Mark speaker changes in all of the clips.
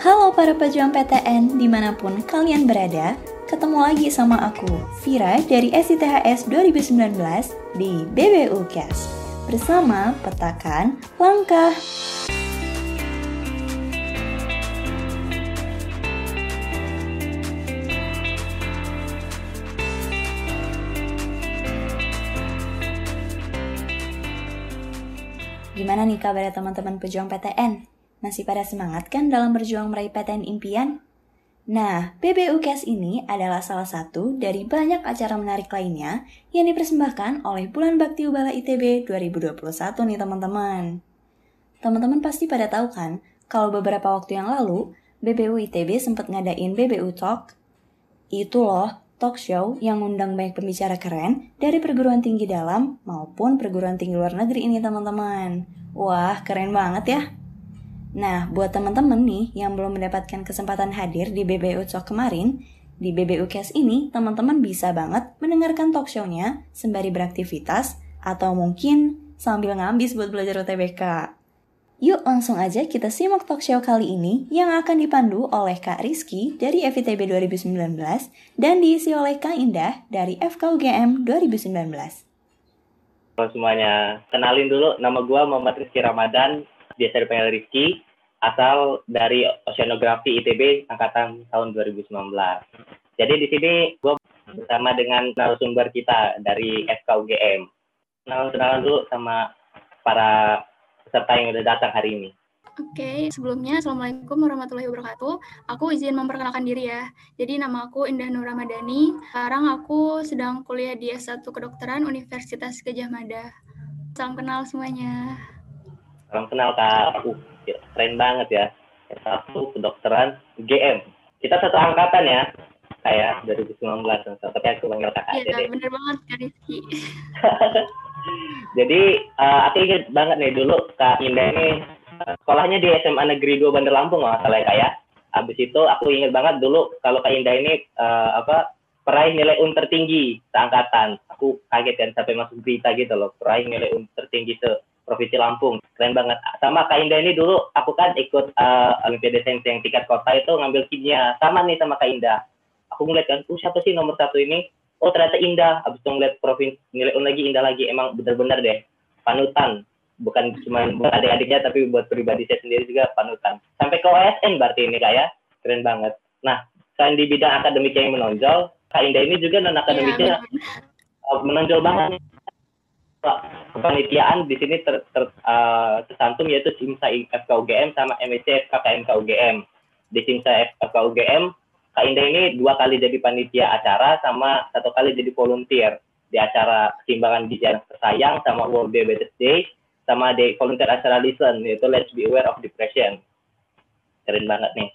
Speaker 1: Halo para pejuang PTN di mana pun kalian berada, ketemu lagi sama aku, Vira dari SITHS 2019 di BBU Cast bersama petakan langkah. Gimana nih kabarnya teman-teman pejuang PTN? Masih pada semangat kan dalam berjuang meraih PTN impian? Nah, BBU Cash ini adalah salah satu dari banyak acara menarik lainnya yang dipersembahkan oleh Bulan Bakti Ubala ITB 2021 nih teman-teman. Teman-teman pasti pada tahu kan, kalau beberapa waktu yang lalu, BBU ITB sempat ngadain BBU Talk. Itu loh, talk show yang ngundang banyak pembicara keren dari perguruan tinggi dalam maupun perguruan tinggi luar negeri ini teman-teman. Wah, keren banget ya. Nah, buat teman-teman nih yang belum mendapatkan kesempatan hadir di BBU Talk kemarin, di BBU Cast ini teman-teman bisa banget mendengarkan talk show-nya sembari beraktivitas atau mungkin sambil ngambis buat belajar UTBK. Yuk langsung aja kita simak talk show kali ini yang akan dipandu oleh Kak Rizky dari FITB 2019 dan diisi oleh Kak Indah dari FKUGM 2019.
Speaker 2: Halo semuanya, kenalin dulu nama gue Muhammad Rizky Ramadan, biasa dipanggil Rizky, asal dari Oceanografi ITB angkatan tahun 2019. Jadi di sini gue bersama dengan narasumber kita dari FKUGM. Kenalan-kenalan dulu sama para peserta yang udah datang hari ini.
Speaker 3: Oke, sebelumnya Assalamualaikum warahmatullahi wabarakatuh. Aku izin memperkenalkan diri ya. Jadi nama aku Indah Nur Ramadhani. Sekarang aku sedang kuliah di S1 Kedokteran Universitas Gajah Mada. Salam kenal semuanya.
Speaker 2: Salam kenal Kak. Uh, keren banget ya. S1 Kedokteran GM. Kita satu angkatan ya. Kayak 2019, tapi aku panggil kakak aja deh.
Speaker 3: bener banget Kak Rizky.
Speaker 2: Jadi uh, aku ingat banget nih dulu Kak Indah ini uh, sekolahnya di SMA Negeri 2 Bandar Lampung nggak salah ya Kak ya. Habis itu aku ingat banget dulu kalau Kak Indah ini uh, apa peraih nilai UN tertinggi seangkatan. Aku kaget kan sampai masuk berita gitu loh, peraih nilai UN tertinggi se Provinsi Lampung. Keren banget. Sama Kak Indah ini dulu aku kan ikut uh, Olimpiade Sains yang tingkat kota itu ngambil kimia. Sama nih sama Kak Indah. Aku ngeliat kan, uh, siapa sih nomor satu ini? oh ternyata indah habis itu ngeliat provinsi nilai un lagi indah lagi emang benar-benar deh panutan bukan cuma buat adik-adiknya tapi buat pribadi saya sendiri juga panutan sampai ke OSN berarti ini kayak panut banget nah selain di bidang akademik yang menonjol Kak Indah ini juga non akademiknya
Speaker 3: Iya,
Speaker 2: uh, menonjol banget kepanitiaan di sini ter, ter, uh, tersantum yaitu Simsa FKUGM sama MSC FKKM KUGM di Simsa FKUGM Kak Indah ini dua kali jadi panitia acara sama satu kali jadi volunteer di acara keseimbangan gizi anak tersayang sama World Diabetes Day sama di volunteer acara Listen yaitu Let's Be Aware of Depression. Keren banget nih.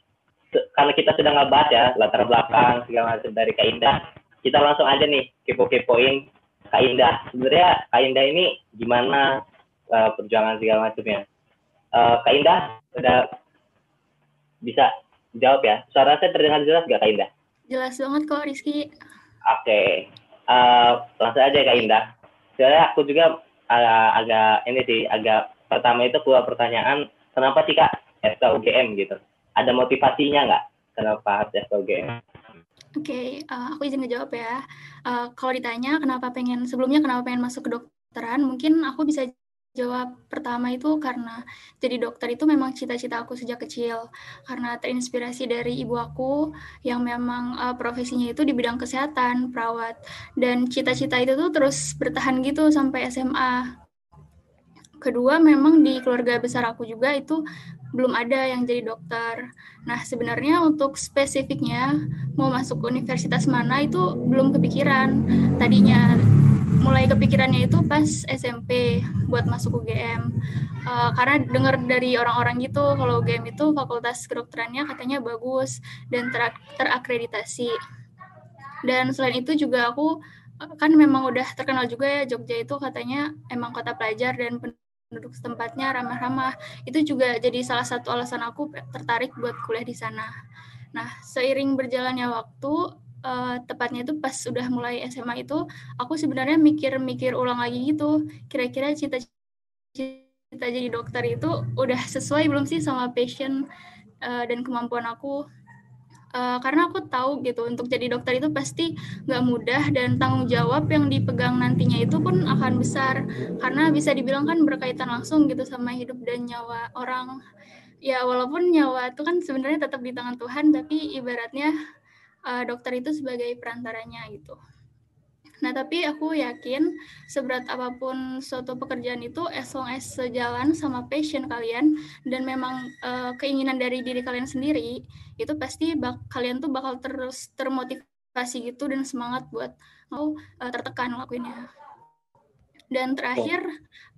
Speaker 2: Karena kita sudah ngebahas ya latar belakang segala macam dari Kak Indah, kita langsung aja nih kepo-kepoin Kak Indah. Sebenarnya Kak Indah ini gimana uh, perjuangan segala macamnya. Uh, Kak Indah udah bisa jawab ya. Suara saya terdengar jelas gak Kak Indah?
Speaker 3: Jelas banget kok Rizky.
Speaker 2: Oke, uh, langsung aja Kak Indah. Sebenarnya aku juga uh, agak ini sih, agak pertama itu keluar pertanyaan, kenapa sih Kak FKUGM gitu? Ada motivasinya nggak? Kenapa harus FKUGM?
Speaker 3: Oke, okay, uh, aku izin ngejawab ya. Uh, kalau ditanya kenapa pengen sebelumnya kenapa pengen masuk ke dokteran, mungkin aku bisa jawab pertama itu karena jadi dokter itu memang cita-cita aku sejak kecil. Karena terinspirasi dari ibu aku yang memang uh, profesinya itu di bidang kesehatan perawat. Dan cita-cita itu tuh terus bertahan gitu sampai SMA kedua memang di keluarga besar aku juga itu belum ada yang jadi dokter. Nah sebenarnya untuk spesifiknya mau masuk universitas mana itu belum kepikiran. Tadinya mulai kepikirannya itu pas SMP buat masuk UGM uh, karena dengar dari orang-orang gitu kalau UGM itu fakultas kedokterannya katanya bagus dan ter terakreditasi. Dan selain itu juga aku kan memang udah terkenal juga ya Jogja itu katanya emang kota pelajar dan penduduk tempatnya ramah-ramah. Itu juga jadi salah satu alasan aku tertarik buat kuliah di sana. Nah seiring berjalannya waktu uh, tepatnya itu pas udah mulai SMA itu aku sebenarnya mikir-mikir ulang lagi gitu. Kira-kira cita-cita jadi dokter itu udah sesuai belum sih sama passion uh, dan kemampuan aku uh, karena aku tahu gitu untuk jadi dokter itu pasti nggak mudah dan tanggung jawab yang dipegang nantinya itu pun akan besar. Karena bisa dibilang kan berkaitan langsung gitu sama hidup dan nyawa orang. Ya walaupun nyawa itu kan sebenarnya tetap di tangan Tuhan tapi ibaratnya uh, dokter itu sebagai perantaranya gitu Nah, tapi aku yakin seberat apa pun suatu pekerjaan itu as long as sejalan sama passion kalian dan memang uh, keinginan dari diri kalian sendiri, itu pasti bak kalian tuh bakal terus termotivasi gitu dan semangat buat mau uh, tertekan lakuinnya. Dan terakhir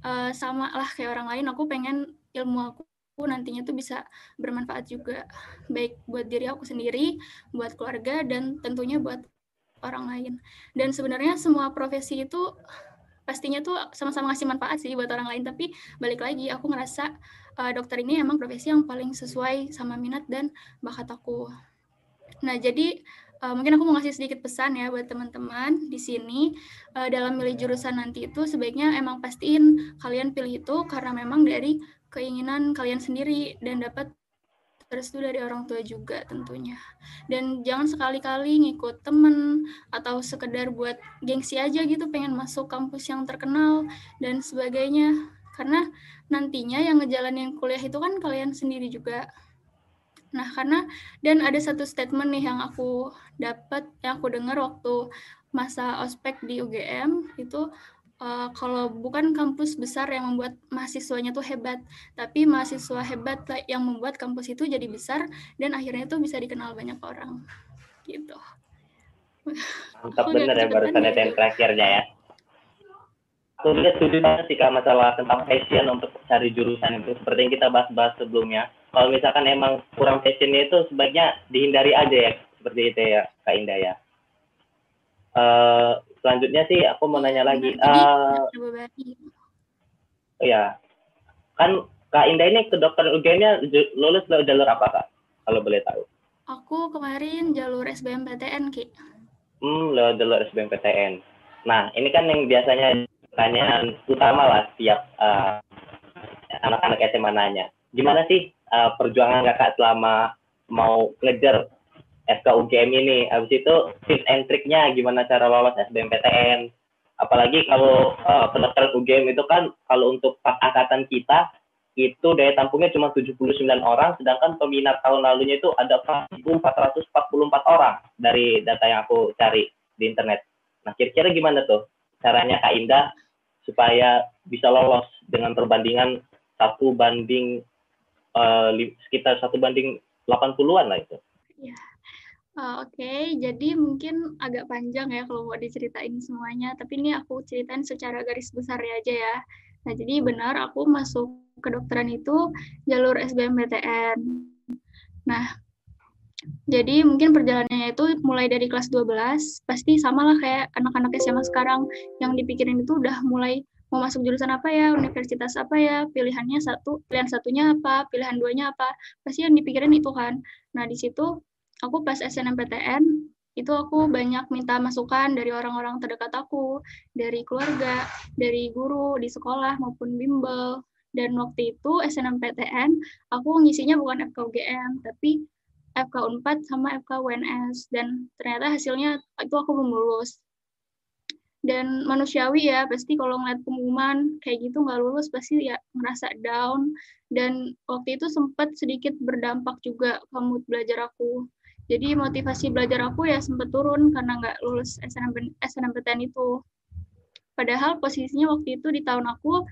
Speaker 3: uh, sama lah kayak orang lain, aku pengen ilmu aku nantinya tuh bisa bermanfaat juga baik buat diri aku sendiri, buat keluarga dan tentunya buat orang lain. Dan sebenarnya semua profesi itu pastinya tuh sama-sama ngasih manfaat sih buat orang lain. Tapi balik lagi, aku ngerasa uh, dokter ini emang profesi yang paling sesuai sama minat dan bakat aku. Nah, jadi uh, mungkin aku mau ngasih sedikit pesan ya buat teman-teman di sini uh, dalam milih jurusan nanti itu sebaiknya emang pastiin kalian pilih itu karena memang dari keinginan kalian sendiri dan dapat restu dari orang tua juga tentunya. Dan jangan sekali-kali ngikut temen atau sekedar buat gengsi aja gitu pengen masuk kampus yang terkenal dan sebagainya. Karena nantinya yang ngejalanin kuliah itu kan kalian sendiri juga. Nah, karena dan ada satu statement nih yang aku dapat, yang aku dengar waktu masa ospek di UGM itu uh, kalau bukan kampus besar yang membuat mahasiswanya tuh hebat, tapi mahasiswa hebat yang membuat kampus itu jadi besar dan akhirnya tuh bisa dikenal banyak orang. Gitu.
Speaker 2: Mantap bener ya barusan itu yang terakhirnya ya. Aku lihat setuju banget sih kak masalah tentang passion untuk cari jurusan itu seperti yang kita bahas-bahas sebelumnya. Kalau misalkan emang kurang passionnya itu sebaiknya dihindari aja ya seperti itu ya kak Indah ya. Uh, selanjutnya sih aku mau nanya lagi. Uh, ya, kan Kak Indah ini ke dokter UGM-nya lulus lewat jalur apa Kak? Kalau boleh tahu.
Speaker 3: Aku kemarin jalur SBMPTN Ki.
Speaker 2: Hmm, lewat jalur SBMPTN. Nah, ini kan yang biasanya pertanyaan utama lah setiap uh, anak-anak SMA nanya. Gimana sih uh, perjuangan kakak selama mau ngejar FKUGM ini. Habis itu tips and triknya gimana cara lolos SBMPTN. Apalagi kalau uh, pendaftaran UGM itu kan kalau untuk angkatan kita itu daya tampungnya cuma 79 orang, sedangkan peminat tahun lalunya itu ada 444 orang dari data yang aku cari di internet. Nah, kira-kira gimana tuh caranya Kak Indah supaya bisa lolos dengan perbandingan satu banding uh, sekitar satu banding 80-an lah itu?
Speaker 3: Ya, Uh, Oke, okay. jadi mungkin agak panjang ya kalau mau diceritain semuanya, tapi ini aku ceritain secara garis besar ya aja ya. Nah, jadi benar aku masuk kedokteran itu jalur SBMPTN. Nah, jadi mungkin perjalanannya itu mulai dari kelas 12, pasti sama lah kayak anak-anak SMA sekarang yang dipikirin itu udah mulai mau masuk jurusan apa ya, universitas apa ya, pilihannya satu, pilihan satunya apa, pilihan duanya apa, pasti yang dipikirin itu kan. Nah, di situ aku pas SNMPTN itu aku banyak minta masukan dari orang-orang terdekat aku, dari keluarga, dari guru di sekolah maupun bimbel. Dan waktu itu SNMPTN aku ngisinya bukan FKUGM, tapi FK Unpad sama FK UNS dan ternyata hasilnya itu aku belum lulus. Dan manusiawi ya, pasti kalau ngeliat pengumuman kayak gitu nggak lulus pasti ya merasa down. Dan waktu itu sempat sedikit berdampak juga ke mood belajar aku jadi motivasi belajar aku ya sempat turun karena nggak lulus SNMP, SNMPTN itu. Padahal posisinya waktu itu di tahun aku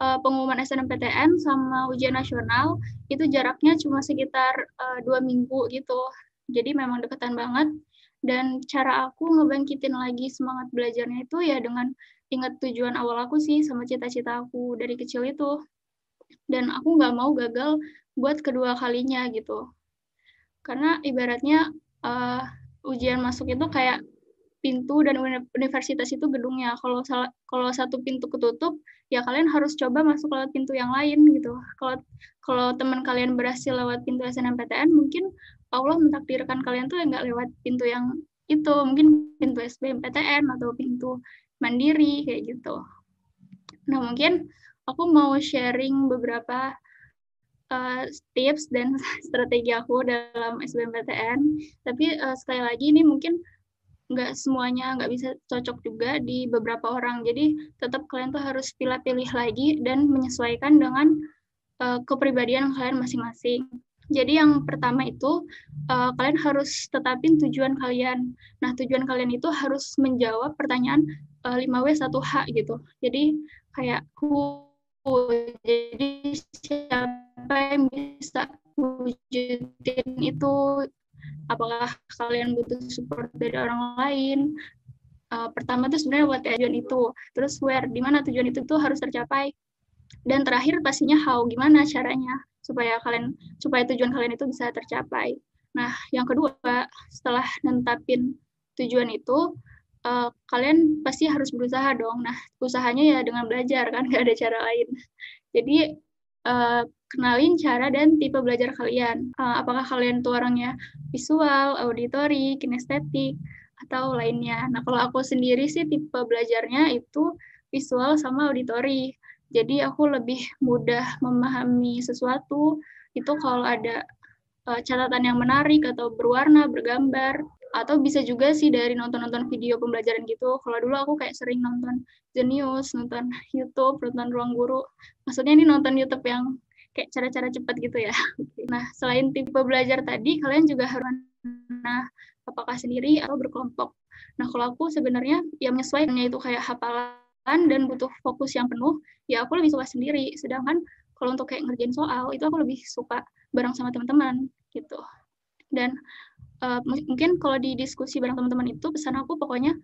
Speaker 3: uh, pengumuman SNMPTN sama ujian nasional itu jaraknya cuma sekitar uh, dua minggu gitu. Jadi memang deketan banget. Dan cara aku ngebangkitin lagi semangat belajarnya itu ya dengan ingat tujuan awal aku sih sama cita-cita aku dari kecil itu. Dan aku nggak mau gagal buat kedua kalinya gitu karena ibaratnya uh, ujian masuk itu kayak pintu dan universitas itu gedungnya. Kalau kalau satu pintu ketutup, ya kalian harus coba masuk lewat pintu yang lain gitu. Kalau kalau teman kalian berhasil lewat pintu SNMPTN, mungkin Allah mentakdirkan kalian tuh nggak lewat pintu yang itu, mungkin pintu SBMPTN atau pintu mandiri kayak gitu. Nah mungkin aku mau sharing beberapa uh, tips dan strategi aku dalam SBMPTN. Tapi uh, sekali lagi ini mungkin nggak semuanya nggak bisa cocok juga di beberapa orang. Jadi tetap kalian tuh harus pilih-pilih lagi dan menyesuaikan dengan uh, kepribadian kalian masing-masing. Jadi yang pertama itu uh, kalian harus tetapin tujuan kalian. Nah tujuan kalian itu harus menjawab pertanyaan uh, 5W 1H gitu. Jadi kayak who, jadi siapa yang bisa wujudin itu apakah kalian butuh support dari orang lain? Uh, pertama tuh sebenarnya buat tujuan itu. Terus where di mana tujuan itu tuh harus tercapai. Dan terakhir pastinya how gimana caranya supaya kalian supaya tujuan kalian itu bisa tercapai. Nah yang kedua setelah nentapin tujuan itu uh, kalian pasti harus berusaha dong. Nah usahanya ya dengan belajar kan gak ada cara lain. Jadi uh, kenalin cara dan tipe belajar kalian. Uh, apakah kalian tuh orangnya visual, auditori, kinestetik, atau lainnya. Nah, kalau aku sendiri sih tipe belajarnya itu visual sama auditori. Jadi aku lebih mudah memahami sesuatu itu kalau ada uh, catatan yang menarik atau berwarna, bergambar, atau bisa juga sih dari nonton-nonton video pembelajaran gitu. Kalau dulu aku kayak sering nonton Genius, nonton YouTube, nonton Ruang Guru. Maksudnya ini nonton YouTube yang kayak cara-cara cepat gitu ya. Nah, selain tipe belajar tadi, kalian juga harus nah apakah sendiri atau berkelompok. Nah, kalau aku sebenarnya yang menyesuaikannya itu kayak hafalan dan butuh fokus yang penuh, ya aku lebih suka sendiri. Sedangkan kalau untuk kayak ngerjain soal, itu aku lebih suka bareng sama teman-teman gitu. Dan uh, mungkin kalau di diskusi bareng teman-teman itu pesan aku pokoknya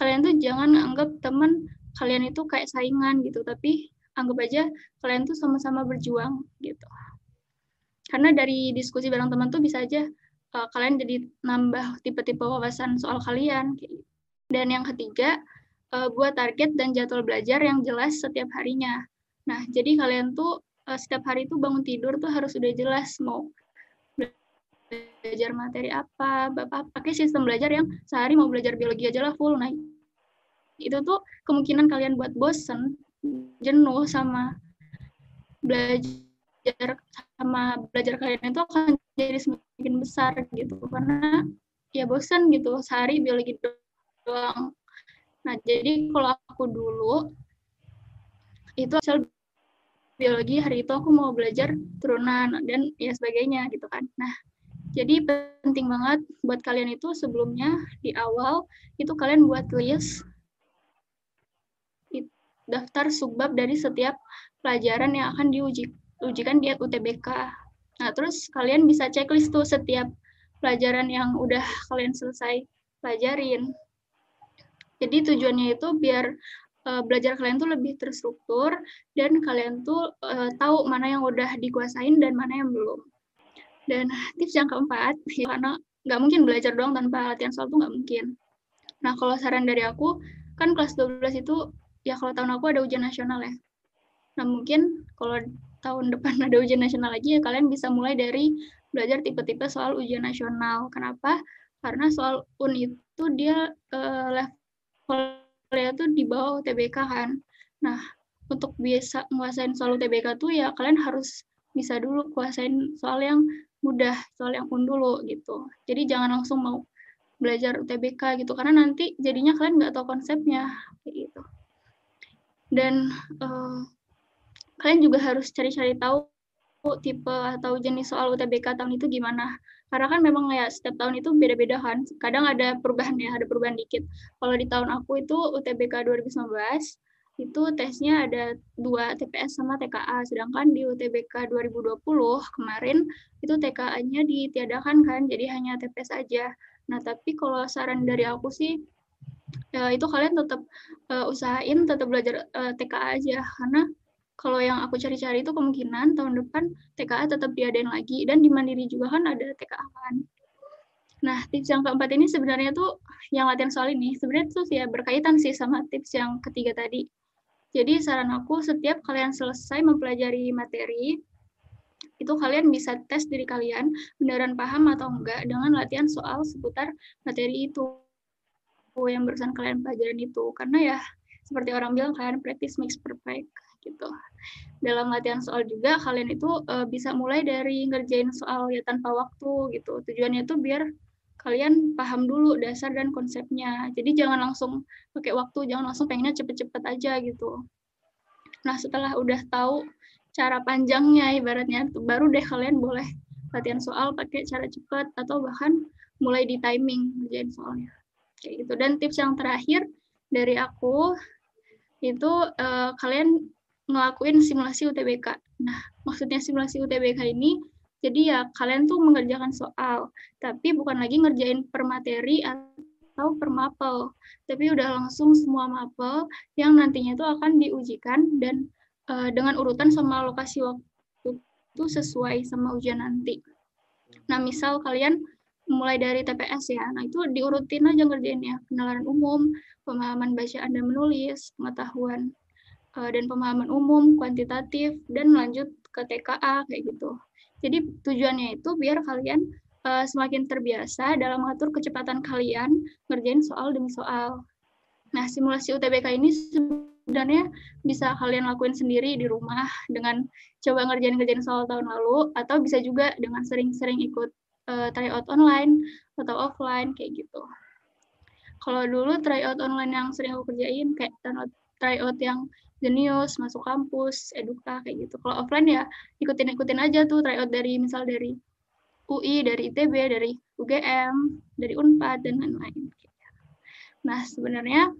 Speaker 3: kalian tuh jangan anggap teman kalian itu kayak saingan gitu tapi anggap aja kalian tuh sama-sama berjuang gitu karena dari diskusi bareng teman tuh bisa aja uh, kalian jadi nambah tipe-tipe wawasan soal kalian gitu. dan yang ketiga uh, buat target dan jadwal belajar yang jelas setiap harinya nah jadi kalian tuh uh, setiap hari tuh bangun tidur tuh harus udah jelas mau belajar materi apa, Bapak pakai sistem belajar yang sehari mau belajar biologi aja lah full. Nah, itu tuh kemungkinan kalian buat bosen, jenuh sama belajar sama belajar kalian itu akan jadi semakin besar gitu karena ya bosan gitu sehari biologi doang. Nah, jadi kalau aku dulu itu asal biologi hari itu aku mau belajar turunan dan ya sebagainya gitu kan. Nah, jadi penting banget buat kalian itu sebelumnya di awal itu kalian buat list daftar subbab dari setiap pelajaran yang akan diuji ujikan di UTBK. Nah, terus kalian bisa checklist tuh setiap pelajaran yang udah kalian selesai pelajarin. Jadi tujuannya itu biar uh, belajar kalian tuh lebih terstruktur dan kalian tuh uh, tahu mana yang udah dikuasain dan mana yang belum. Dan tips yang keempat, ya, karena nggak mungkin belajar doang tanpa latihan soal tuh nggak mungkin. Nah, kalau saran dari aku, kan kelas 12 itu, ya kalau tahun aku ada ujian nasional ya. Nah, mungkin kalau tahun depan ada ujian nasional lagi, ya kalian bisa mulai dari belajar tipe-tipe soal ujian nasional. Kenapa? Karena soal UN itu dia uh, levelnya tuh di bawah UTBK kan. Nah, untuk bisa menguasain soal UTBK tuh ya kalian harus bisa dulu kuasain soal yang mudah soal yang pun dulu gitu. Jadi jangan langsung mau belajar UTBK gitu karena nanti jadinya kalian nggak tahu konsepnya kayak gitu. Dan uh, kalian juga harus cari-cari tahu tipe atau jenis soal UTBK tahun itu gimana. Karena kan memang ya setiap tahun itu beda-beda kan. Kadang ada perubahan ya, ada perubahan dikit. Kalau di tahun aku itu UTBK 2019 itu tesnya ada dua TPS sama TKA, sedangkan di UTBK 2020 kemarin itu TKA-nya ditiadakan kan, jadi hanya TPS aja. Nah, tapi kalau saran dari aku sih, ya itu kalian tetap uh, usahain tetap belajar uh, TKA aja, karena kalau yang aku cari-cari itu kemungkinan tahun depan TKA tetap diadain lagi, dan di Mandiri juga kan ada TKA kan. Nah, tips yang keempat ini sebenarnya tuh yang latihan soal ini sebenarnya tuh ya berkaitan sih sama tips yang ketiga tadi. Jadi saran aku setiap kalian selesai mempelajari materi, itu kalian bisa tes diri kalian beneran paham atau enggak dengan latihan soal seputar materi itu yang barusan kalian pelajaran itu. Karena ya seperti orang bilang kalian practice makes perfect gitu. Dalam latihan soal juga kalian itu uh, bisa mulai dari ngerjain soal ya tanpa waktu gitu. Tujuannya itu biar kalian paham dulu dasar dan konsepnya. Jadi jangan langsung pakai waktu, jangan langsung pengennya cepet-cepet aja gitu. Nah setelah udah tahu cara panjangnya ibaratnya, baru deh kalian boleh latihan soal pakai cara cepat atau bahkan mulai di timing ngerjain soalnya. Kayak gitu. Dan tips yang terakhir dari aku itu uh, kalian ngelakuin simulasi UTBK. Nah, maksudnya simulasi UTBK ini jadi ya kalian tuh mengerjakan soal, tapi bukan lagi ngerjain per materi atau per mapel, tapi udah langsung semua mapel yang nantinya itu akan diujikan dan uh, dengan urutan sama lokasi waktu itu sesuai sama ujian nanti. Nah, misal kalian mulai dari TPS ya, nah itu diurutin aja ngerjainnya, penalaran umum, pemahaman bacaan dan menulis, pengetahuan uh, dan pemahaman umum, kuantitatif, dan lanjut ke TKA kayak gitu. Jadi tujuannya itu biar kalian uh, semakin terbiasa dalam mengatur kecepatan kalian ngerjain soal demi soal. Nah, simulasi UTBK ini sebenarnya bisa kalian lakuin sendiri di rumah dengan coba ngerjain-ngerjain soal tahun lalu atau bisa juga dengan sering-sering ikut uh, tryout online atau offline kayak gitu. Kalau dulu tryout online yang sering aku kerjain kayak tryout yang Jenius, masuk kampus, eduka kayak gitu. Kalau offline ya ikutin-ikutin aja tuh tryout dari misal dari UI, dari ITB, dari UGM, dari Unpad dan lain-lain. Nah sebenarnya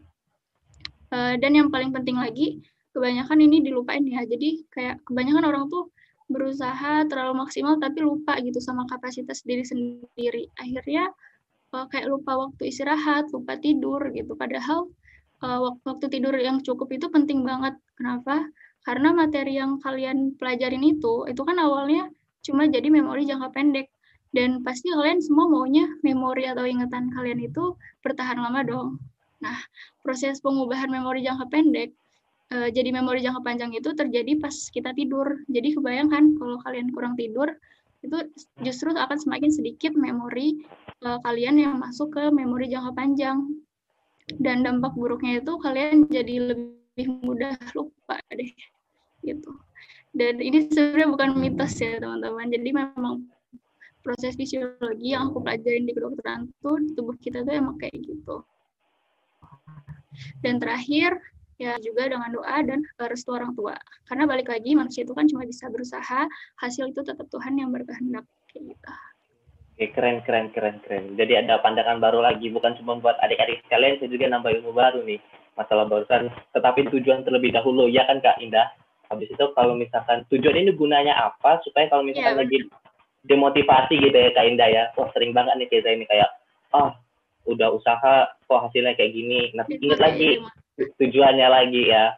Speaker 3: uh, dan yang paling penting lagi kebanyakan ini dilupain ya. Jadi kayak kebanyakan orang tuh berusaha terlalu maksimal tapi lupa gitu sama kapasitas diri sendiri. Akhirnya uh, kayak lupa waktu istirahat, lupa tidur gitu. Padahal uh, waktu tidur yang cukup itu penting banget. Kenapa? Karena materi yang kalian pelajarin itu, itu kan awalnya cuma jadi memori jangka pendek. Dan pasti kalian semua maunya memori atau ingatan kalian itu bertahan lama dong. Nah, proses pengubahan memori jangka pendek uh, jadi memori jangka panjang itu terjadi pas kita tidur. Jadi kebayangkan kalau kalian kurang tidur, itu justru akan semakin sedikit memori uh, kalian yang masuk ke memori jangka panjang dan dampak buruknya itu kalian jadi lebih mudah lupa deh gitu. Dan ini sebenarnya bukan mitos ya teman-teman. Jadi memang proses fisiologi yang aku pelajarin di kedokteran tuh tubuh kita tuh emang kayak gitu. Dan terakhir ya juga dengan doa dan restu orang tua. Karena balik lagi manusia itu kan cuma bisa berusaha hasil itu tetap Tuhan yang berkehendak kayak gitu
Speaker 2: Oke, keren, keren, keren, keren. Jadi ada pandangan baru lagi, bukan cuma buat adik-adik sekalian, saya juga nambah ilmu baru nih. Masalah barusan, tetapi tujuan terlebih dahulu, ya kan Kak Indah? Habis itu kalau misalkan tujuan ini gunanya apa, supaya kalau misalkan ya, lagi demotivasi gitu ya Kak Indah ya, wah sering banget nih kita ini kayak, oh udah usaha, kok hasilnya kayak gini. Nah, ingat lagi tujuannya lagi ya.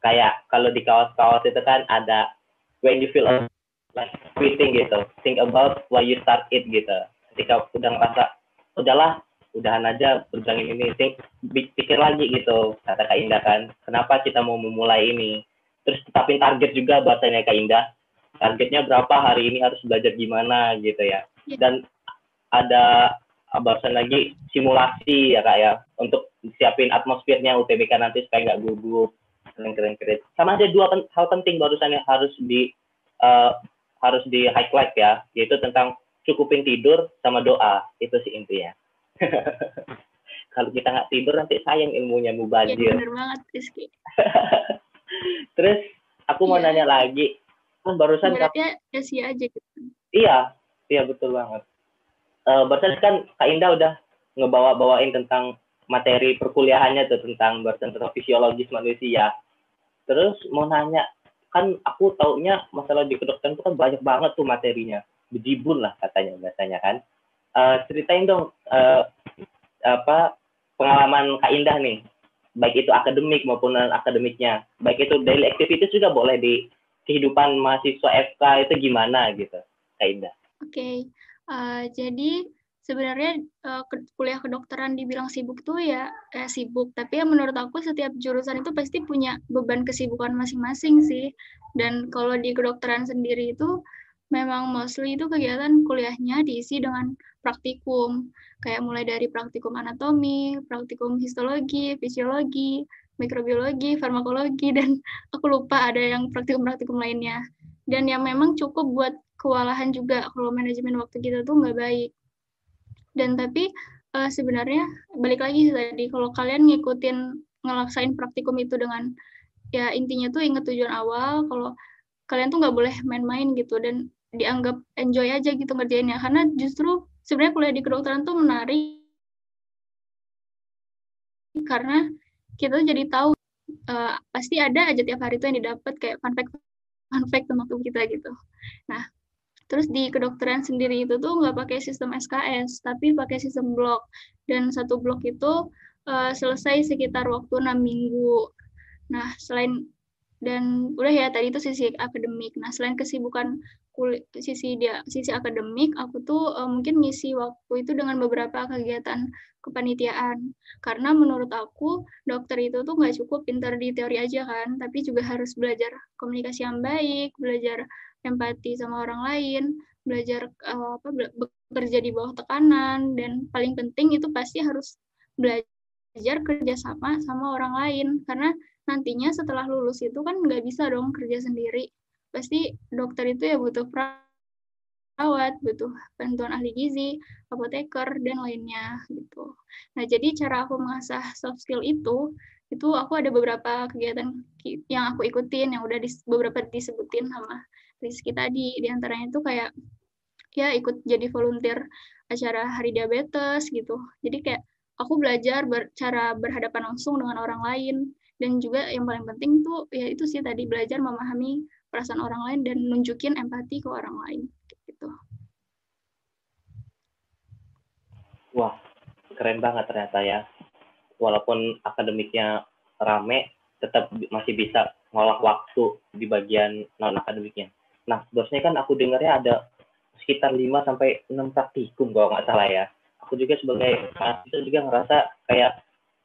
Speaker 2: Kayak kalau di kaos-kaos itu kan ada when you feel like quitting gitu. Think about why you start it gitu. Ketika udah ngerasa udahlah udahan aja berjuangin ini. Think pikir lagi gitu. Kata Kak Indah kan kenapa kita mau memulai ini? Terus tetapin target juga bahasanya Kak Indah targetnya berapa hari ini harus belajar gimana? Gitu ya. Iya. dan ada bahasan lagi simulasi ya kak ya. Untuk siapin atmosfernya UTBK nanti supaya nggak gugup. Keren keren keren. Sama ada dua hal penting barusan yang harus di uh, harus di highlight ya, yaitu tentang cukupin tidur sama doa. Itu sih intinya. Kalau kita nggak tidur nanti sayang ilmunya mubazir.
Speaker 3: Ya, bener banget, Rizky.
Speaker 2: Terus aku mau ya. nanya lagi, kan barusan
Speaker 3: Beratnya ya sia aja gitu.
Speaker 2: Iya, iya betul banget. Uh, barusan kan Kak Indah udah ngebawa-bawain tentang materi perkuliahannya tuh tentang barusan tentang fisiologis manusia. Terus mau nanya, kan aku taunya masalah di kedokteran itu kan banyak banget tuh materinya. Bejibun lah katanya biasanya kan. Uh, ceritain dong uh, apa pengalaman Kak Indah nih. Baik itu akademik maupun non akademiknya baik itu daily activities juga boleh di kehidupan mahasiswa FK itu gimana gitu Kak Indah?
Speaker 3: Oke okay. uh, jadi sebenarnya uh, kuliah kedokteran dibilang sibuk tuh ya eh, sibuk tapi ya menurut aku setiap jurusan itu pasti punya beban kesibukan masing-masing sih dan kalau di kedokteran sendiri itu memang mostly itu kegiatan kuliahnya diisi dengan praktikum kayak mulai dari praktikum anatomi, praktikum histologi, fisiologi, mikrobiologi, farmakologi, dan aku lupa ada yang praktikum-praktikum lainnya. Dan yang memang cukup buat kewalahan juga kalau manajemen waktu kita tuh nggak baik. Dan tapi uh, sebenarnya balik lagi tadi, kalau kalian ngikutin ngelaksain praktikum itu dengan ya intinya tuh inget tujuan awal, kalau kalian tuh nggak boleh main-main gitu dan dianggap enjoy aja gitu ngerjainnya karena justru sebenarnya kuliah di kedokteran tuh menarik karena kita jadi tahu uh, pasti ada aja tiap hari tuh yang didapat kayak fun fact fun fact tentang kita gitu. Nah, terus di kedokteran sendiri itu tuh nggak pakai sistem SKS, tapi pakai sistem blok. Dan satu blok itu uh, selesai sekitar waktu enam minggu. Nah, selain dan udah ya tadi itu sisi akademik. Nah, selain kesibukan sisi dia sisi akademik, aku tuh uh, mungkin ngisi waktu itu dengan beberapa kegiatan kepanitiaan. Karena menurut aku dokter itu tuh nggak cukup pintar di teori aja kan, tapi juga harus belajar komunikasi yang baik, belajar empati sama orang lain, belajar uh, apa bekerja di bawah tekanan dan paling penting itu pasti harus belajar kerjasama sama orang lain karena nantinya setelah lulus itu kan nggak bisa dong kerja sendiri. Pasti dokter itu ya butuh perawat, butuh bantuan ahli gizi, apoteker, dan lainnya gitu. Nah, jadi cara aku mengasah soft skill itu, itu aku ada beberapa kegiatan yang aku ikutin, yang udah dis, beberapa disebutin sama Rizky tadi. Di antaranya itu kayak, ya ikut jadi volunteer acara hari diabetes gitu. Jadi kayak aku belajar ber, cara berhadapan langsung dengan orang lain, dan juga yang paling penting tuh ya itu sih tadi belajar memahami perasaan orang lain dan nunjukin empati ke orang lain gitu.
Speaker 2: Wah, keren banget ternyata ya. Walaupun akademiknya rame, tetap masih bisa ngolah waktu di bagian non akademiknya. Nah, bosnya kan aku dengarnya ada sekitar 5 sampai 6 praktikum kalau nggak salah ya. Aku juga sebagai mahasiswa juga ngerasa kayak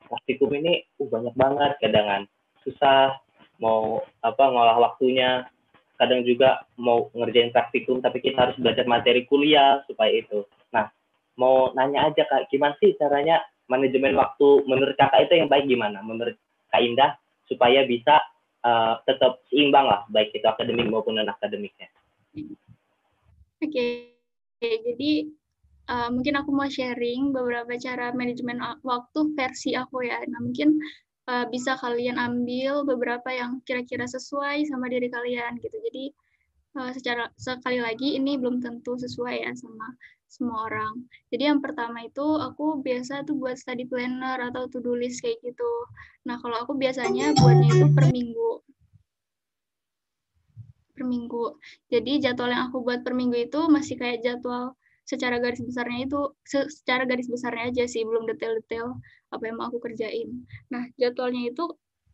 Speaker 2: praktikum ini uh, banyak banget kadang susah mau apa ngolah waktunya kadang juga mau ngerjain praktikum tapi kita harus belajar materi kuliah supaya itu nah mau nanya aja kak gimana sih caranya manajemen waktu menurut kakak itu yang baik gimana menurut kak Indah supaya bisa uh, tetap seimbang lah baik itu akademik maupun non akademiknya
Speaker 3: oke okay. jadi uh, mungkin aku mau sharing beberapa cara manajemen waktu versi aku ya. Nah, mungkin uh, bisa kalian ambil beberapa yang kira-kira sesuai sama diri kalian gitu. Jadi uh, secara sekali lagi ini belum tentu sesuai ya sama semua orang. Jadi yang pertama itu aku biasa tuh buat study planner atau to-do list kayak gitu. Nah, kalau aku biasanya buatnya itu per minggu. Per minggu. Jadi jadwal yang aku buat per minggu itu masih kayak jadwal secara garis besarnya itu secara garis besarnya aja sih belum detail-detail apa yang mau aku kerjain. Nah jadwalnya itu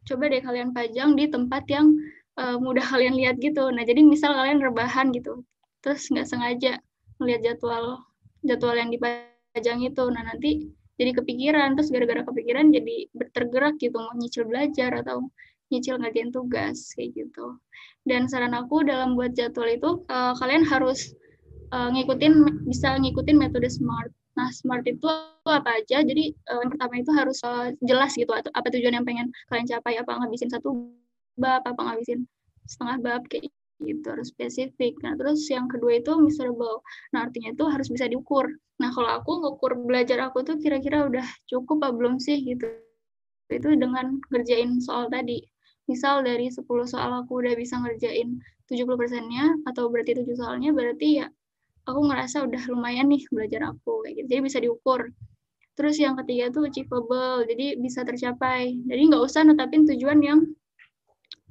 Speaker 3: coba deh kalian pajang di tempat yang uh, mudah kalian lihat gitu. Nah jadi misal kalian rebahan gitu, terus nggak sengaja melihat jadwal jadwal yang dipajang itu, nah nanti jadi kepikiran terus gara-gara kepikiran jadi tergerak gitu mau nyicil belajar atau nyicil ngerjain tugas kayak gitu. Dan saran aku dalam buat jadwal itu uh, kalian harus uh, ngikutin bisa ngikutin metode SMART. Nah, SMART itu apa aja? Jadi uh, yang pertama itu harus uh, jelas gitu atau apa tujuan yang pengen kalian capai, apa ngabisin satu bab, apa ngabisin setengah bab kayak gitu harus spesifik. Nah, terus yang kedua itu measurable. Nah, artinya itu harus bisa diukur. Nah, kalau aku ngukur belajar aku tuh kira-kira udah cukup apa belum sih gitu. Itu dengan ngerjain soal tadi. Misal dari 10 soal aku udah bisa ngerjain 70%-nya atau berarti 7 soalnya berarti ya aku ngerasa udah lumayan nih belajar aku kayak gitu. Jadi bisa diukur. Terus yang ketiga tuh achievable, jadi bisa tercapai. Jadi nggak usah netapin tujuan yang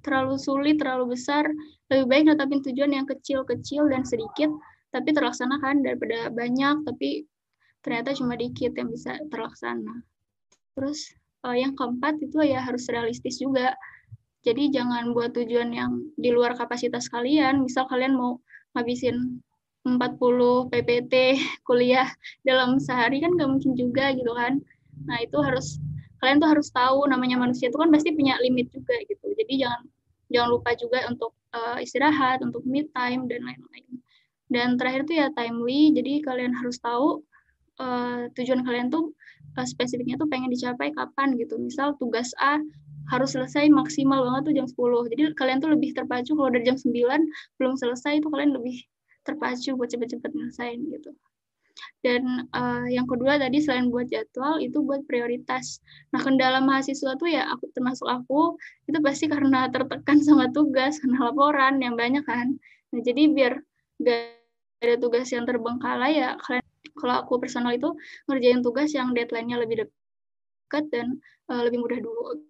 Speaker 3: terlalu sulit, terlalu besar. Lebih baik netapin tujuan yang kecil-kecil dan sedikit, tapi terlaksanakan daripada banyak, tapi ternyata cuma dikit yang bisa terlaksana. Terus uh, yang keempat itu ya harus realistis juga. Jadi jangan buat tujuan yang di luar kapasitas kalian. Misal kalian mau ngabisin 40 PPT kuliah dalam sehari kan gak mungkin juga gitu kan. Nah itu harus kalian tuh harus tahu namanya manusia itu kan pasti punya limit juga gitu. Jadi jangan jangan lupa juga untuk uh, istirahat, untuk mid time dan lain-lain. Dan terakhir tuh ya timely. Jadi kalian harus tahu uh, tujuan kalian tuh uh, spesifiknya tuh pengen dicapai kapan gitu. Misal tugas A harus selesai maksimal banget tuh jam 10. Jadi kalian tuh lebih terpacu kalau dari jam 9 belum selesai itu kalian lebih terpacu buat cepet-cepet nyelesain gitu. Dan uh, yang kedua tadi selain buat jadwal itu buat prioritas. Nah kendala mahasiswa tuh ya aku termasuk aku itu pasti karena tertekan sama tugas, karena laporan yang banyak kan. Nah jadi biar gak ada tugas yang terbengkalai ya kalian kalau aku personal itu ngerjain tugas yang deadline-nya lebih dekat dan uh, lebih mudah dulu.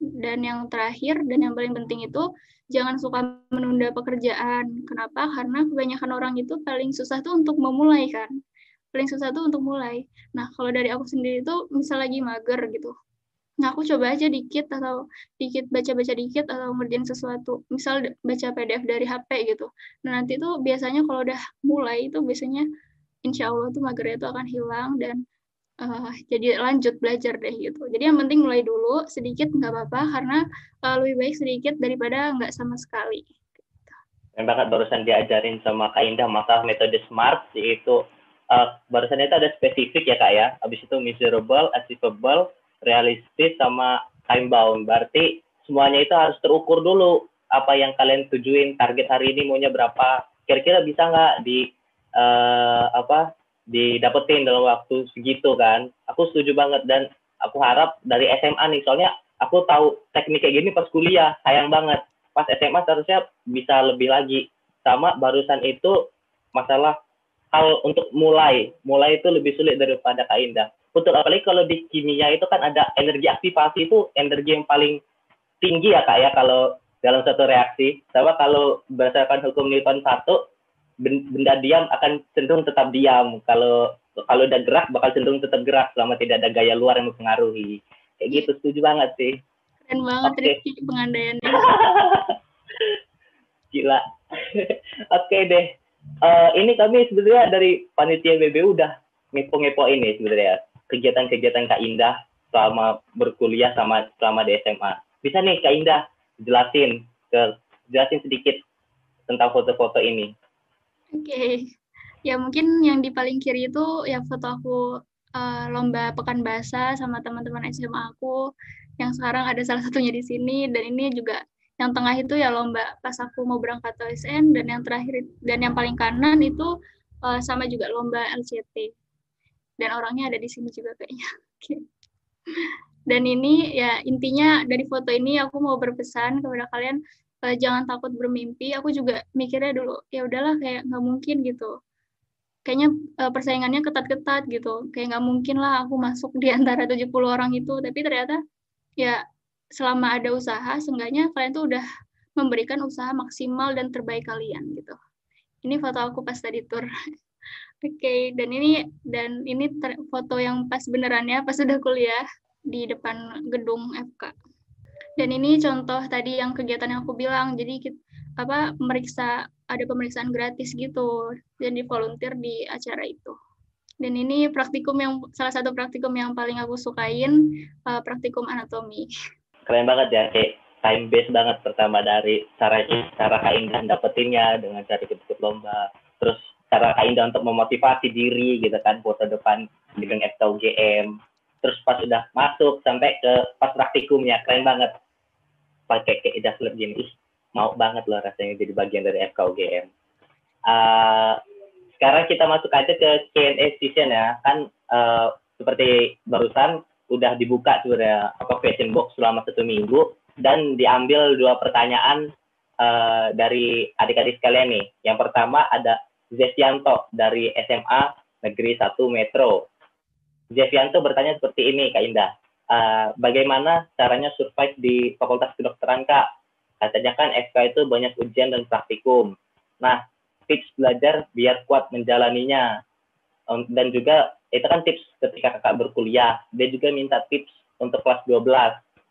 Speaker 3: Dan yang terakhir dan yang paling penting itu jangan suka menunda pekerjaan. Kenapa? Karena kebanyakan orang itu paling susah tuh untuk memulai kan. Paling susah tuh untuk mulai. Nah, kalau dari aku sendiri tuh misal lagi mager gitu. Nah, aku coba aja dikit atau dikit baca-baca dikit atau ngerjain sesuatu. Misal baca PDF dari HP gitu. Nah, nanti tuh biasanya kalau udah mulai itu biasanya insya Allah tuh magernya itu akan hilang dan uh, jadi lanjut belajar deh gitu. Jadi yang penting mulai dulu sedikit nggak apa-apa karena uh, lebih baik sedikit daripada nggak sama sekali.
Speaker 2: Yang banget barusan diajarin sama Kak Indah masalah metode SMART yaitu uh, barusan itu ada spesifik ya Kak ya. Habis itu measurable, achievable, realistis sama time bound. Berarti semuanya itu harus terukur dulu apa yang kalian tujuin target hari ini maunya berapa kira-kira bisa nggak di uh, apa didapetin dalam waktu segitu kan. Aku setuju banget dan aku harap dari SMA nih soalnya aku tahu teknik kayak gini pas kuliah sayang banget. Pas SMA seharusnya bisa lebih lagi. Sama barusan itu masalah hal untuk mulai. Mulai itu lebih sulit daripada Kak Indah. Betul apalagi kalau di kimia itu kan ada energi aktivasi itu energi yang paling tinggi ya Kak ya kalau dalam satu reaksi. Sama kalau berdasarkan hukum Newton satu benda diam akan cenderung tetap diam. Kalau kalau udah gerak bakal cenderung tetap gerak selama tidak ada gaya luar yang mempengaruhi. Kayak gitu, setuju banget sih.
Speaker 3: Keren banget okay. Rifki pengandaiannya.
Speaker 2: Gila. Oke okay deh. Uh, ini kami sebenarnya dari panitia BBU udah ngepo-ngepo ini sebenarnya kegiatan-kegiatan Kak Indah selama berkuliah sama selama di SMA. Bisa nih Kak Indah jelasin ke jelasin sedikit tentang foto-foto ini.
Speaker 3: Oke, okay. ya mungkin yang di paling kiri itu ya foto aku uh, lomba pekan bahasa sama teman-teman SMA aku yang sekarang ada salah satunya di sini dan ini juga yang tengah itu ya lomba pas aku mau berangkat OSN dan yang terakhir dan yang paling kanan itu uh, sama juga lomba LCT dan orangnya ada di sini juga kayaknya. Okay. Dan ini ya intinya dari foto ini aku mau berpesan kepada kalian uh, jangan takut bermimpi. Aku juga mikirnya dulu ya udahlah kayak nggak mungkin gitu. Kayaknya uh, persaingannya ketat-ketat gitu. Kayak nggak mungkin lah aku masuk di antara 70 orang itu. Tapi ternyata ya selama ada usaha seenggaknya kalian tuh udah memberikan usaha maksimal dan terbaik kalian gitu. Ini foto aku pas tadi tur. Oke, okay, dan ini dan ini foto yang pas benerannya pas sudah kuliah di depan gedung FK. Dan ini contoh tadi yang kegiatan yang aku bilang. Jadi kita, apa meriksa ada pemeriksaan gratis gitu dan di volunteer di acara itu. Dan ini praktikum yang salah satu praktikum yang paling aku sukain uh, praktikum anatomi.
Speaker 2: Keren banget ya kayak time based banget pertama dari cara cara Kak Indah dapetinnya dengan cara ikut-ikut lomba. Terus cara Kak Indah untuk memotivasi diri gitu kan foto depan dengan FKUGM. Terus pas sudah masuk sampai ke pas praktikumnya keren banget pakai Ida Flip gini ih mau banget loh rasanya jadi bagian dari FKUGM uh, ah, sekarang kita masuk aja ke Q&A session ya kan uh, seperti barusan udah dibuka sebenarnya apa question box selama satu minggu dan diambil dua pertanyaan uh, dari adik-adik sekalian nih. Yang pertama ada Zefianto dari SMA Negeri 1 Metro. Zefianto bertanya seperti ini Kak Indah uh, bagaimana caranya survive di Fakultas Kedokteran Kak? Katanya kan FK itu banyak ujian dan praktikum. Nah, tips belajar biar kuat menjalaninya. Um, dan juga itu kan tips ketika kakak berkuliah. Dia juga minta tips untuk kelas 12.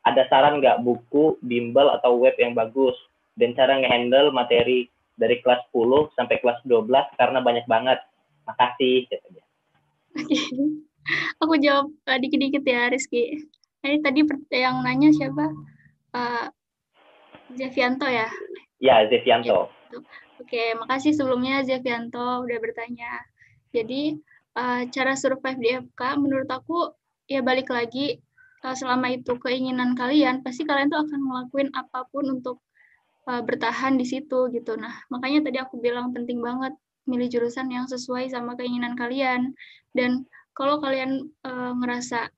Speaker 2: Ada saran nggak buku, bimbel, atau web yang bagus? Dan cara ngehandle materi dari kelas 10 sampai kelas 12 karena banyak banget. Makasih, katanya.
Speaker 3: Aku jawab uh, dikit-dikit ya, Rizky. Ini tadi yang nanya siapa? Uh, Zevianto ya?
Speaker 2: Ya, Zevianto.
Speaker 3: Oke, makasih sebelumnya Zevianto udah bertanya. Jadi, uh, cara survive di FK menurut aku ya balik lagi uh, selama itu keinginan kalian, pasti kalian tuh akan ngelakuin apa pun untuk uh, bertahan di situ gitu. Nah, makanya tadi aku bilang penting banget milih jurusan yang sesuai sama keinginan kalian. Dan kalau kalian uh, ngerasa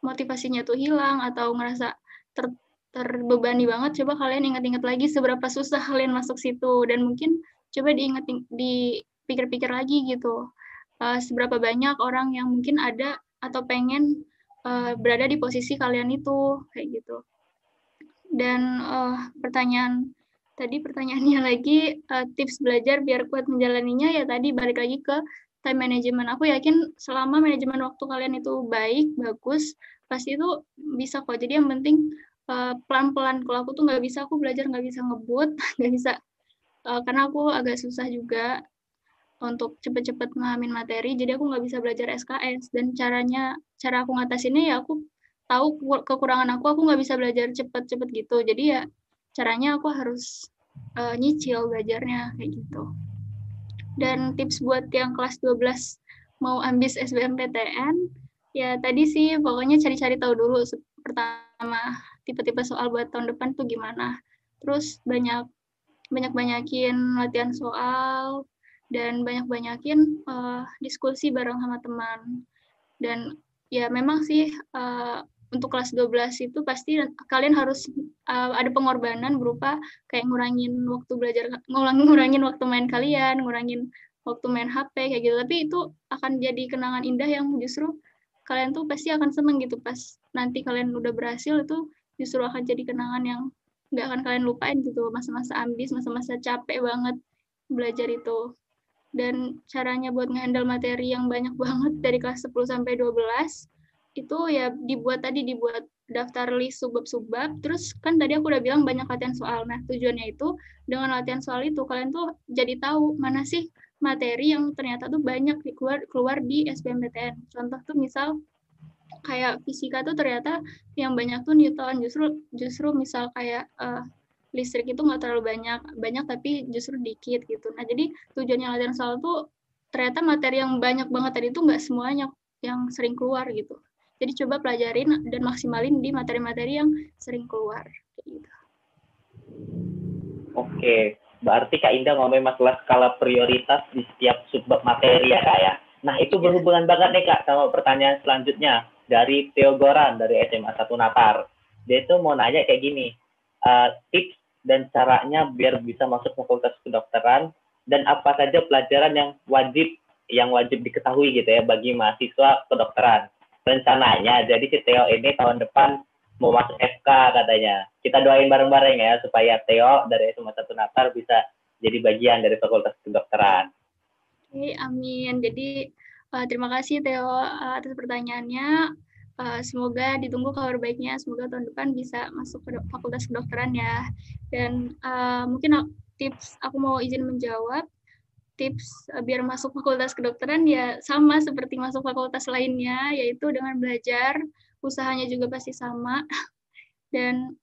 Speaker 3: motivasinya tuh hilang atau ngerasa ter terbebani banget, coba kalian ingat-ingat lagi seberapa susah kalian masuk situ dan mungkin coba diingat dipikir-pikir lagi gitu. Uh, seberapa banyak orang yang mungkin ada atau pengen uh, berada di posisi kalian itu kayak gitu. Dan uh, pertanyaan tadi pertanyaannya lagi tips belajar biar kuat menjalaninya ya tadi balik lagi ke time management. Aku yakin selama manajemen waktu kalian itu baik, bagus, pasti itu bisa kok. Jadi yang penting uh, pelan-pelan. Kalau aku tuh nggak bisa, aku belajar nggak bisa ngebut, nggak bisa. Uh, karena aku agak susah juga untuk cepet-cepet mengamin materi, jadi aku nggak bisa belajar SKS. Dan caranya, cara aku ngatasinnya ya aku tahu kekurangan aku, aku nggak bisa belajar cepet-cepet gitu. Jadi ya caranya aku harus uh, nyicil belajarnya kayak gitu. Dan tips buat yang kelas 12 mau ambis SBMPTN, ya tadi sih pokoknya cari-cari tahu dulu pertama tipe-tipe soal buat tahun depan tuh gimana. Terus banyak banyak-banyakin latihan soal dan banyak-banyakin uh, diskusi bareng sama teman. Dan ya memang sih uh, untuk kelas 12 itu pasti kalian harus uh, ada pengorbanan berupa kayak ngurangin waktu belajar ngurangin ngurangin waktu main kalian ngurangin waktu main HP kayak gitu. Tapi itu akan jadi kenangan indah yang justru kalian tuh pasti akan seneng gitu. Pas nanti kalian udah berhasil itu justru akan jadi kenangan yang nggak akan kalian lupain gitu. Masa-masa ambis masa-masa capek banget belajar itu. Dan caranya buat ngehandle materi yang banyak banget dari kelas 10 sampai 12 itu ya dibuat tadi dibuat daftar list subbab-subbab. Terus kan tadi aku udah bilang banyak latihan soal. Nah tujuannya itu dengan latihan soal itu kalian tuh jadi tahu mana sih materi yang ternyata tuh banyak keluar keluar di SBMPTN contoh tuh misal kayak fisika tuh ternyata yang banyak tuh Newton justru justru misal kayak uh, listrik itu nggak terlalu banyak banyak tapi justru dikit gitu. Nah jadi tujuannya latihan soal tuh ternyata materi yang banyak banget tadi itu nggak semuanya yang sering keluar gitu jadi coba pelajarin dan maksimalin di materi-materi yang sering keluar. Gitu.
Speaker 2: Oke, berarti Kak Indah ngomongin masalah skala prioritas di setiap subbab materi ya Kak ya. Nah itu berhubungan banget nih Kak sama pertanyaan selanjutnya dari Theo Goran dari SMA 1 Napar. Dia itu mau nanya kayak gini, uh, tips dan caranya biar bisa masuk fakultas kedokteran dan apa saja pelajaran yang wajib yang wajib diketahui gitu ya bagi mahasiswa kedokteran rencananya jadi si Theo ini tahun depan mau masuk FK katanya. Kita doain bareng-bareng ya supaya Theo dari SMA satu Natar bisa jadi bagian dari Fakultas Kedokteran.
Speaker 3: Oke, amin. Jadi uh, terima kasih Theo uh, atas pertanyaannya. Uh, semoga ditunggu kabar baiknya. Semoga tahun depan bisa masuk ke Fakultas Kedokteran ya. Dan uh, mungkin tips aku mau izin menjawab tips uh, biar masuk fakultas kedokteran ya sama seperti masuk fakultas lainnya yaitu dengan belajar. Usahanya juga pasti sama. Dan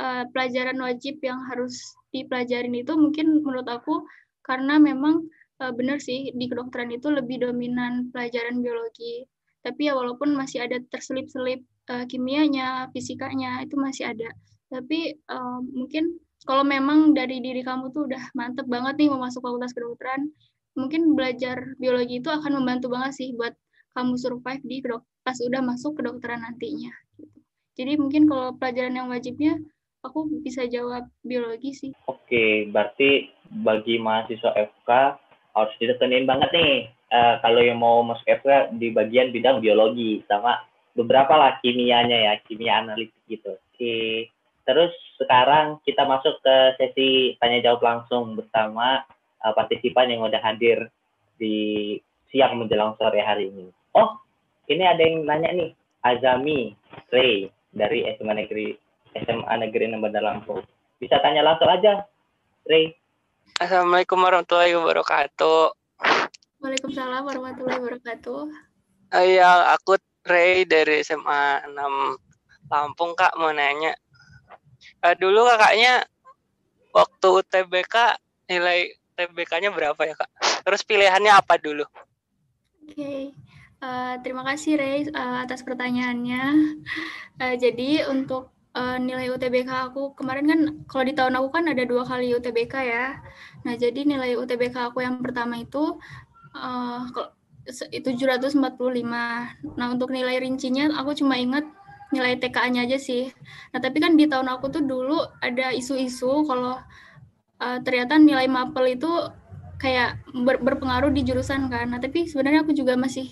Speaker 3: uh, pelajaran wajib yang harus dipelajarin itu mungkin menurut aku karena memang uh, benar sih di kedokteran itu lebih dominan pelajaran biologi. Tapi ya walaupun masih ada terselip-selip uh, kimianya fisikanya itu masih ada. Tapi uh, mungkin kalau memang dari diri kamu tuh udah mantep banget nih mau masuk fakultas kedokteran, mungkin belajar biologi itu akan membantu banget sih buat kamu survive di kedok pas udah masuk kedokteran nantinya. Gitu. Jadi mungkin kalau pelajaran yang wajibnya, aku bisa jawab biologi sih.
Speaker 2: Oke, berarti bagi mahasiswa FK harus ditekenin banget nih uh, kalau yang mau masuk FK di bagian bidang biologi sama beberapa lah kimianya ya, kimia analitik gitu. Oke. Terus sekarang kita masuk ke sesi tanya jawab langsung bersama uh, partisipan yang udah hadir di siang menjelang sore hari ini. Oh, ini ada yang nanya nih, Azami Ray dari SMA Negeri SMA Negeri Bandar Lampung. Bisa tanya langsung aja, Ray.
Speaker 4: Assalamualaikum warahmatullahi wabarakatuh.
Speaker 3: Waalaikumsalam warahmatullahi wabarakatuh.
Speaker 4: Uh, ya, aku Ray dari SMA 6 Lampung, Kak, mau nanya uh, dulu kakaknya waktu UTBK nilai UTBK-nya berapa ya kak? Terus pilihannya apa dulu?
Speaker 3: Oke, okay. Uh, terima kasih Ray uh, atas pertanyaannya. Uh, jadi untuk uh, nilai UTBK aku kemarin kan kalau di tahun aku kan ada dua kali UTBK ya. Nah jadi nilai UTBK aku yang pertama itu uh, itu 745. Nah untuk nilai rincinya aku cuma ingat nilai TKA-nya aja sih. Nah tapi kan di tahun aku tuh dulu ada isu-isu kalau uh, ternyata nilai mapel itu kayak ber berpengaruh di jurusan kan. Nah tapi sebenarnya aku juga masih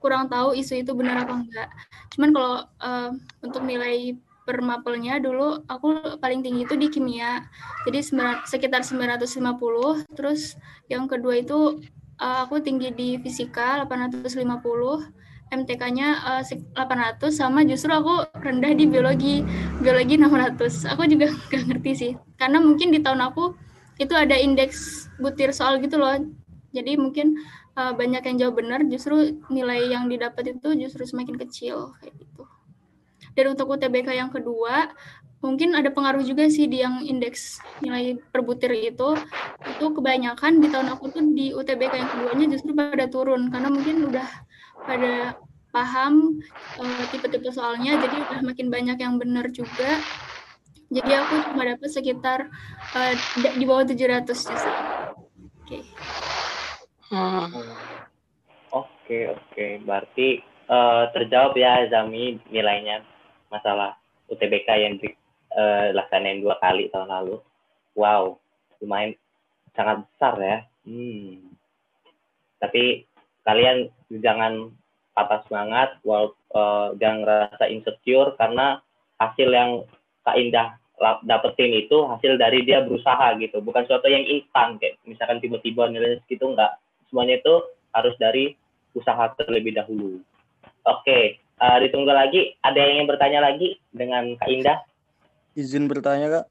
Speaker 3: kurang tahu isu itu benar apa enggak. Cuman kalau uh, untuk nilai per mapelnya dulu aku paling tinggi itu di kimia. Jadi sekitar 950. Terus yang kedua itu uh, aku tinggi di fisika 850. MTK-nya uh, 800 sama justru aku rendah di biologi. Biologi 600 aku juga nggak ngerti sih. Karena mungkin di tahun aku itu ada indeks butir soal gitu loh. Jadi mungkin uh, banyak yang jawab benar, justru nilai yang didapat itu justru semakin kecil kayak gitu. Dan untuk UTBK yang kedua, mungkin ada pengaruh juga sih di yang indeks nilai per butir itu. Itu kebanyakan di tahun aku tuh di UTBK yang keduanya justru pada turun. Karena mungkin udah pada paham uh, tipe-tipe soalnya, jadi udah makin banyak yang benar juga. Jadi aku cuma dapat sekitar uh, di bawah 700 justru. Oke. Okay.
Speaker 2: Hmm. Oke oke, berarti uh, terjawab ya Zami nilainya masalah UTBK yang dilaksanain uh, dua kali tahun lalu. Wow, lumayan sangat besar ya. Hmm. Tapi kalian jangan patah semangat, wal, uh, jangan rasa insecure karena hasil yang Kak Indah dapetin itu hasil dari dia berusaha gitu, bukan sesuatu yang instan kayak misalkan tiba-tiba nilainya segitu enggak semuanya itu harus dari usaha terlebih dahulu. Oke, uh, ditunggu lagi. Ada yang ingin bertanya lagi dengan Kak Indah?
Speaker 5: Izin bertanya, Kak.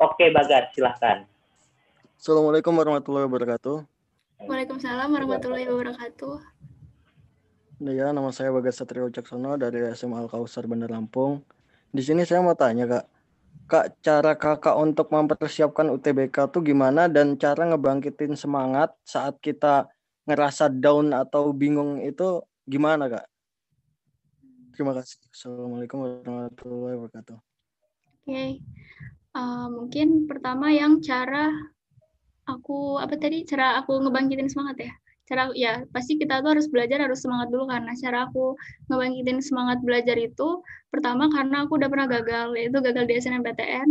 Speaker 2: Oke, Bagas, silahkan.
Speaker 5: Assalamualaikum warahmatullahi wabarakatuh.
Speaker 3: Waalaikumsalam warahmatullahi wabarakatuh.
Speaker 5: Ya, nama saya Bagas Satrio Caksono dari SMA Al Kausar Bandar Lampung. Di sini saya mau tanya, Kak Kak, cara kakak untuk mempersiapkan UTBK tuh gimana dan cara ngebangkitin semangat saat kita ngerasa down atau bingung itu gimana kak? Terima kasih. Assalamualaikum warahmatullahi wabarakatuh.
Speaker 3: Oke, okay. uh, eh, mungkin pertama yang cara aku apa tadi cara aku ngebangkitin semangat ya cara ya pasti kita tuh harus belajar harus semangat dulu karena cara aku ngebangkitin semangat belajar itu pertama karena aku udah pernah gagal yaitu gagal di SNMPTN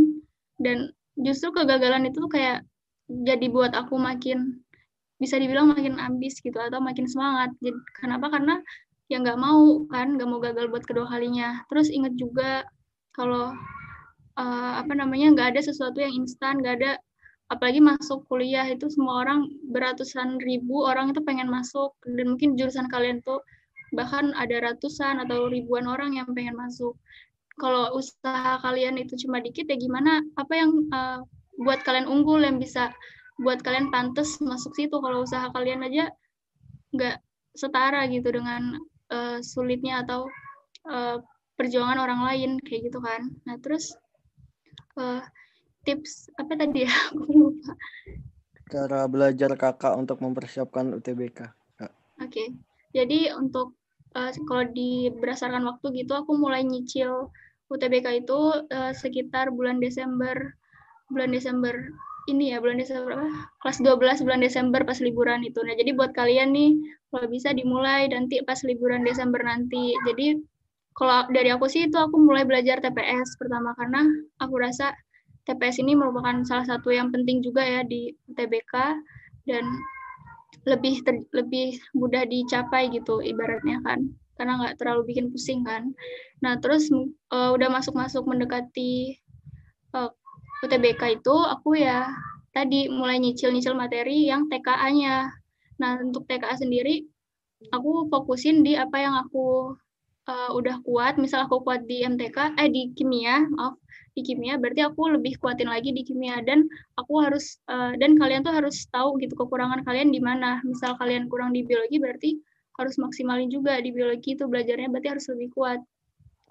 Speaker 3: dan justru kegagalan itu kayak jadi buat aku makin bisa dibilang makin ambis gitu atau makin semangat. Jadi kenapa? Karena ya nggak mau kan nggak mau gagal buat kedua kalinya. Terus inget juga kalau uh, apa namanya nggak ada sesuatu yang instan nggak ada apalagi masuk kuliah itu semua orang beratusan ribu orang itu pengen masuk. Dan mungkin jurusan kalian tuh bahkan ada ratusan atau ribuan orang yang pengen masuk. Kalau usaha kalian itu cuma dikit ya gimana? Apa yang uh, buat kalian unggul yang bisa buat kalian pantas masuk situ? Kalau usaha kalian aja nggak setara gitu dengan uh, sulitnya atau uh, perjuangan orang lain kayak gitu kan. Nah terus uh, tips apa tadi ya? Aku lupa.
Speaker 5: Cara belajar kakak untuk mempersiapkan UTBK. Oke,
Speaker 3: okay. jadi untuk uh, kalau di berdasarkan waktu gitu, aku mulai nyicil UTBK itu uh, sekitar bulan Desember, bulan Desember ini ya bulan Desember apa? Kelas 12 bulan Desember pas liburan itu. Nah, jadi buat kalian nih kalau bisa dimulai nanti pas liburan Desember nanti. Jadi kalau dari aku sih itu aku mulai belajar TPS pertama karena aku rasa TPS ini merupakan salah satu yang penting juga ya di UTBK dan lebih ter, lebih mudah dicapai gitu ibaratnya kan karena nggak terlalu bikin pusing kan. Nah terus uh, udah masuk-masuk mendekati uh, eh, UTBK itu aku ya tadi mulai nyicil-nyicil materi yang TKA-nya. Nah untuk TKA sendiri aku fokusin di apa yang aku uh, udah kuat. Misal aku kuat di MTK, eh di kimia, maaf di kimia berarti aku lebih kuatin lagi di kimia. Dan aku harus uh, dan kalian tuh harus tahu gitu kekurangan kalian di mana. Misal kalian kurang di biologi berarti harus maksimalin juga di biologi itu belajarnya berarti harus lebih kuat.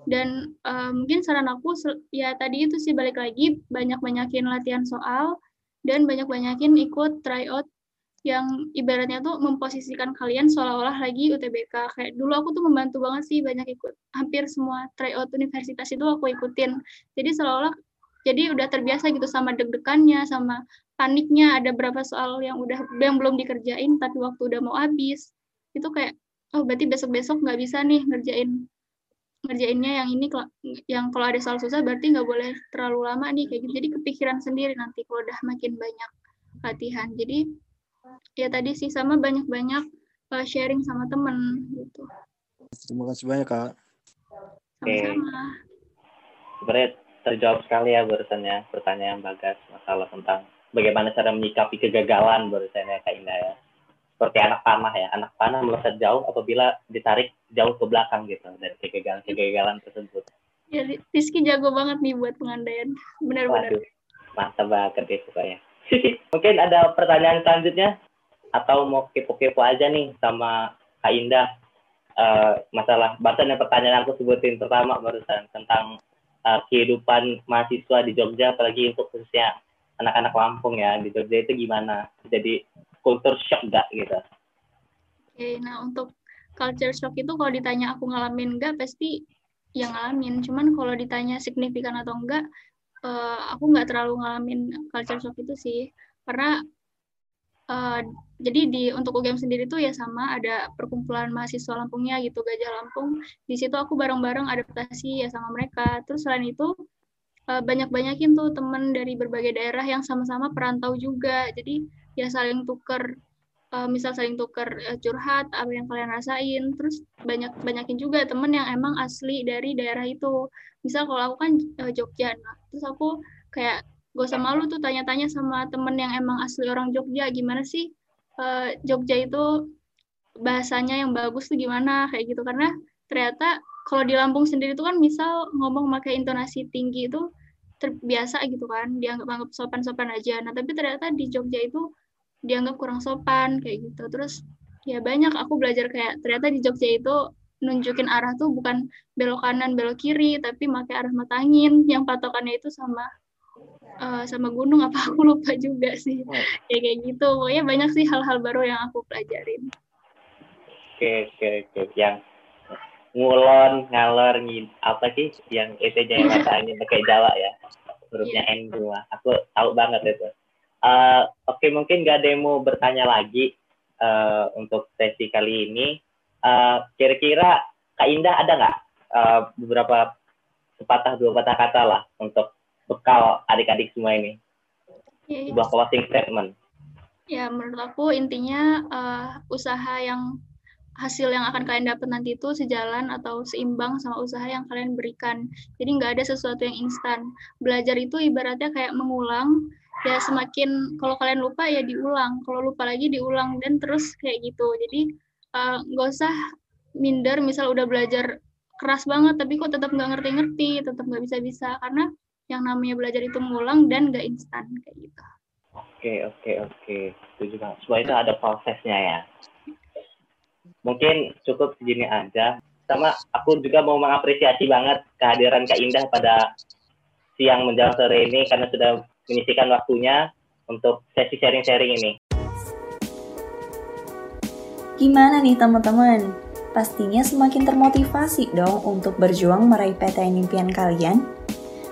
Speaker 3: Dan uh, mungkin saran aku ya tadi itu sih balik lagi banyak banyakin latihan soal dan banyak banyakin ikut tryout yang ibaratnya tuh memposisikan kalian seolah-olah lagi UTBK. Kayak dulu aku tuh membantu banget sih banyak ikut hampir semua tryout universitas itu aku ikutin. Jadi seolah-olah jadi udah terbiasa gitu sama deg-degannya, sama paniknya ada berapa soal yang udah yang belum dikerjain tapi waktu udah mau habis. Itu kayak oh berarti besok-besok nggak bisa nih ngerjain ngerjainnya yang ini yang kalau ada soal susah berarti nggak boleh terlalu lama nih kayak gitu. Jadi kepikiran sendiri nanti kalau udah makin banyak latihan. Jadi ya tadi sih sama banyak-banyak uh, sharing sama temen gitu.
Speaker 5: Terima kasih banyak kak.
Speaker 3: Sama-sama.
Speaker 2: Sebenarnya terjawab sekali ya barusannya pertanyaan Bagas masalah tentang bagaimana cara menyikapi kegagalan barusannya Kak Indah ya. Seperti anak panah ya, anak panah melesat jauh apabila ditarik jauh ke belakang gitu dari kegagalan-kegagalan tersebut.
Speaker 3: Ya, Rizky jago banget nih buat pengandaian. Benar-benar.
Speaker 2: Mantap banget itu kayaknya. Mungkin ada pertanyaan selanjutnya? Atau mau kepo-kepo aja nih sama Kak Indah. Uh, masalah barusan yang pertanyaan aku sebutin pertama barusan tentang uh, kehidupan mahasiswa di Jogja apalagi untuk khususnya anak-anak Lampung ya di Jogja itu gimana? Jadi culture shock gak gitu?
Speaker 3: Oke, nah untuk culture shock itu kalau ditanya aku ngalamin enggak pasti yang ngalamin. Cuman kalau ditanya signifikan atau enggak uh, aku nggak terlalu ngalamin culture shock itu sih. Karena uh, jadi di untuk UGM sendiri tuh ya sama ada perkumpulan mahasiswa Lampungnya gitu Gajah Lampung. Di situ aku bareng-bareng adaptasi ya sama mereka. Terus selain itu uh, banyak-banyakin tuh temen dari berbagai daerah yang sama-sama perantau juga. Jadi ya saling tuker uh, misal saling tuker uh, curhat apa yang kalian rasain. Terus banyak banyakin juga temen yang emang asli dari daerah itu. Misal kalau aku kan uh, Jogja nah terus aku kayak gak usah malu tuh tanya-tanya sama temen yang emang asli orang Jogja gimana sih uh, Jogja itu bahasanya yang bagus tuh gimana? Kayak gitu. Karena ternyata kalau di Lampung sendiri tuh kan misal ngomong pakai intonasi tinggi itu terbiasa gitu kan dianggap-anggap sopan-sopan aja. Nah tapi ternyata di Jogja itu dianggap kurang sopan kayak gitu. Terus ya banyak aku belajar kayak ternyata di Jogja itu nunjukin arah tuh bukan belok kanan belok kiri tapi pakai arah mata angin. Yang patokannya itu sama uh, sama gunung apa aku lupa juga sih. Oh. ya kayak gitu. Pokoknya banyak sih hal-hal baru yang aku pelajarin.
Speaker 2: Oke oke oke. Yang ngulon ngalor ngin apa sih yang itu yang mata angin pakai Jawa ya? Hurufnya yeah. N dua. Aku tahu banget itu Uh, Oke, okay, mungkin gak ada yang mau bertanya lagi uh, untuk sesi kali ini. Uh, kira-kira Kak Indah ada nggak uh, beberapa sepatah dua patah kata lah untuk bekal adik-adik semua ini? Yeah, iya. Sebuah closing statement.
Speaker 3: Ya, menurut aku intinya uh, usaha yang hasil yang akan kalian dapat nanti itu sejalan atau seimbang sama usaha yang kalian berikan. Jadi nggak ada sesuatu yang instan. Belajar itu ibaratnya kayak mengulang ya semakin kalau kalian lupa ya diulang. Kalau lupa lagi diulang. Dan terus kayak gitu. Jadi eh, nggak uh, usah minder. Misal udah belajar keras banget tapi kok tetap nggak ngerti-ngerti tetap nggak bisa-bisa. Karena yang namanya belajar itu mengulang dan nggak instan kayak gitu.
Speaker 2: Oke oke oke. Setuju banget. Semua itu ada prosesnya ya. Mungkin cukup segini aja. Sama aku juga mau mengapresiasi banget kehadiran Kak Indah pada siang menjelang sore ini karena sudah menyisikan waktunya untuk sesi sharing-sharing ini.
Speaker 1: Gimana nih teman-teman? Pastinya semakin termotivasi dong untuk berjuang meraih PTN impian kalian.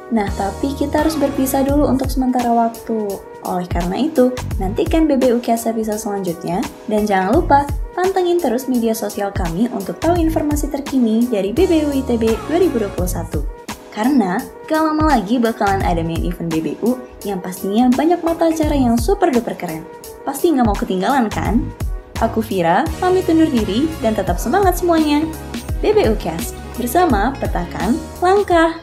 Speaker 1: Nah, tapi kita harus berpisah dulu untuk sementara waktu. Oleh karena itu, nantikan BBUKS episode selanjutnya dan jangan lupa pantengin terus media sosial kami untuk tahu informasi terkini dari BBU ITB 2021. Karena gak lama lagi bakalan ada main event BBU yang pastinya banyak mata acara yang super duper keren. Pasti gak mau ketinggalan kan? Aku Vira, pamit undur diri dan tetap semangat semuanya. BBU Cast, bersama petakan langkah.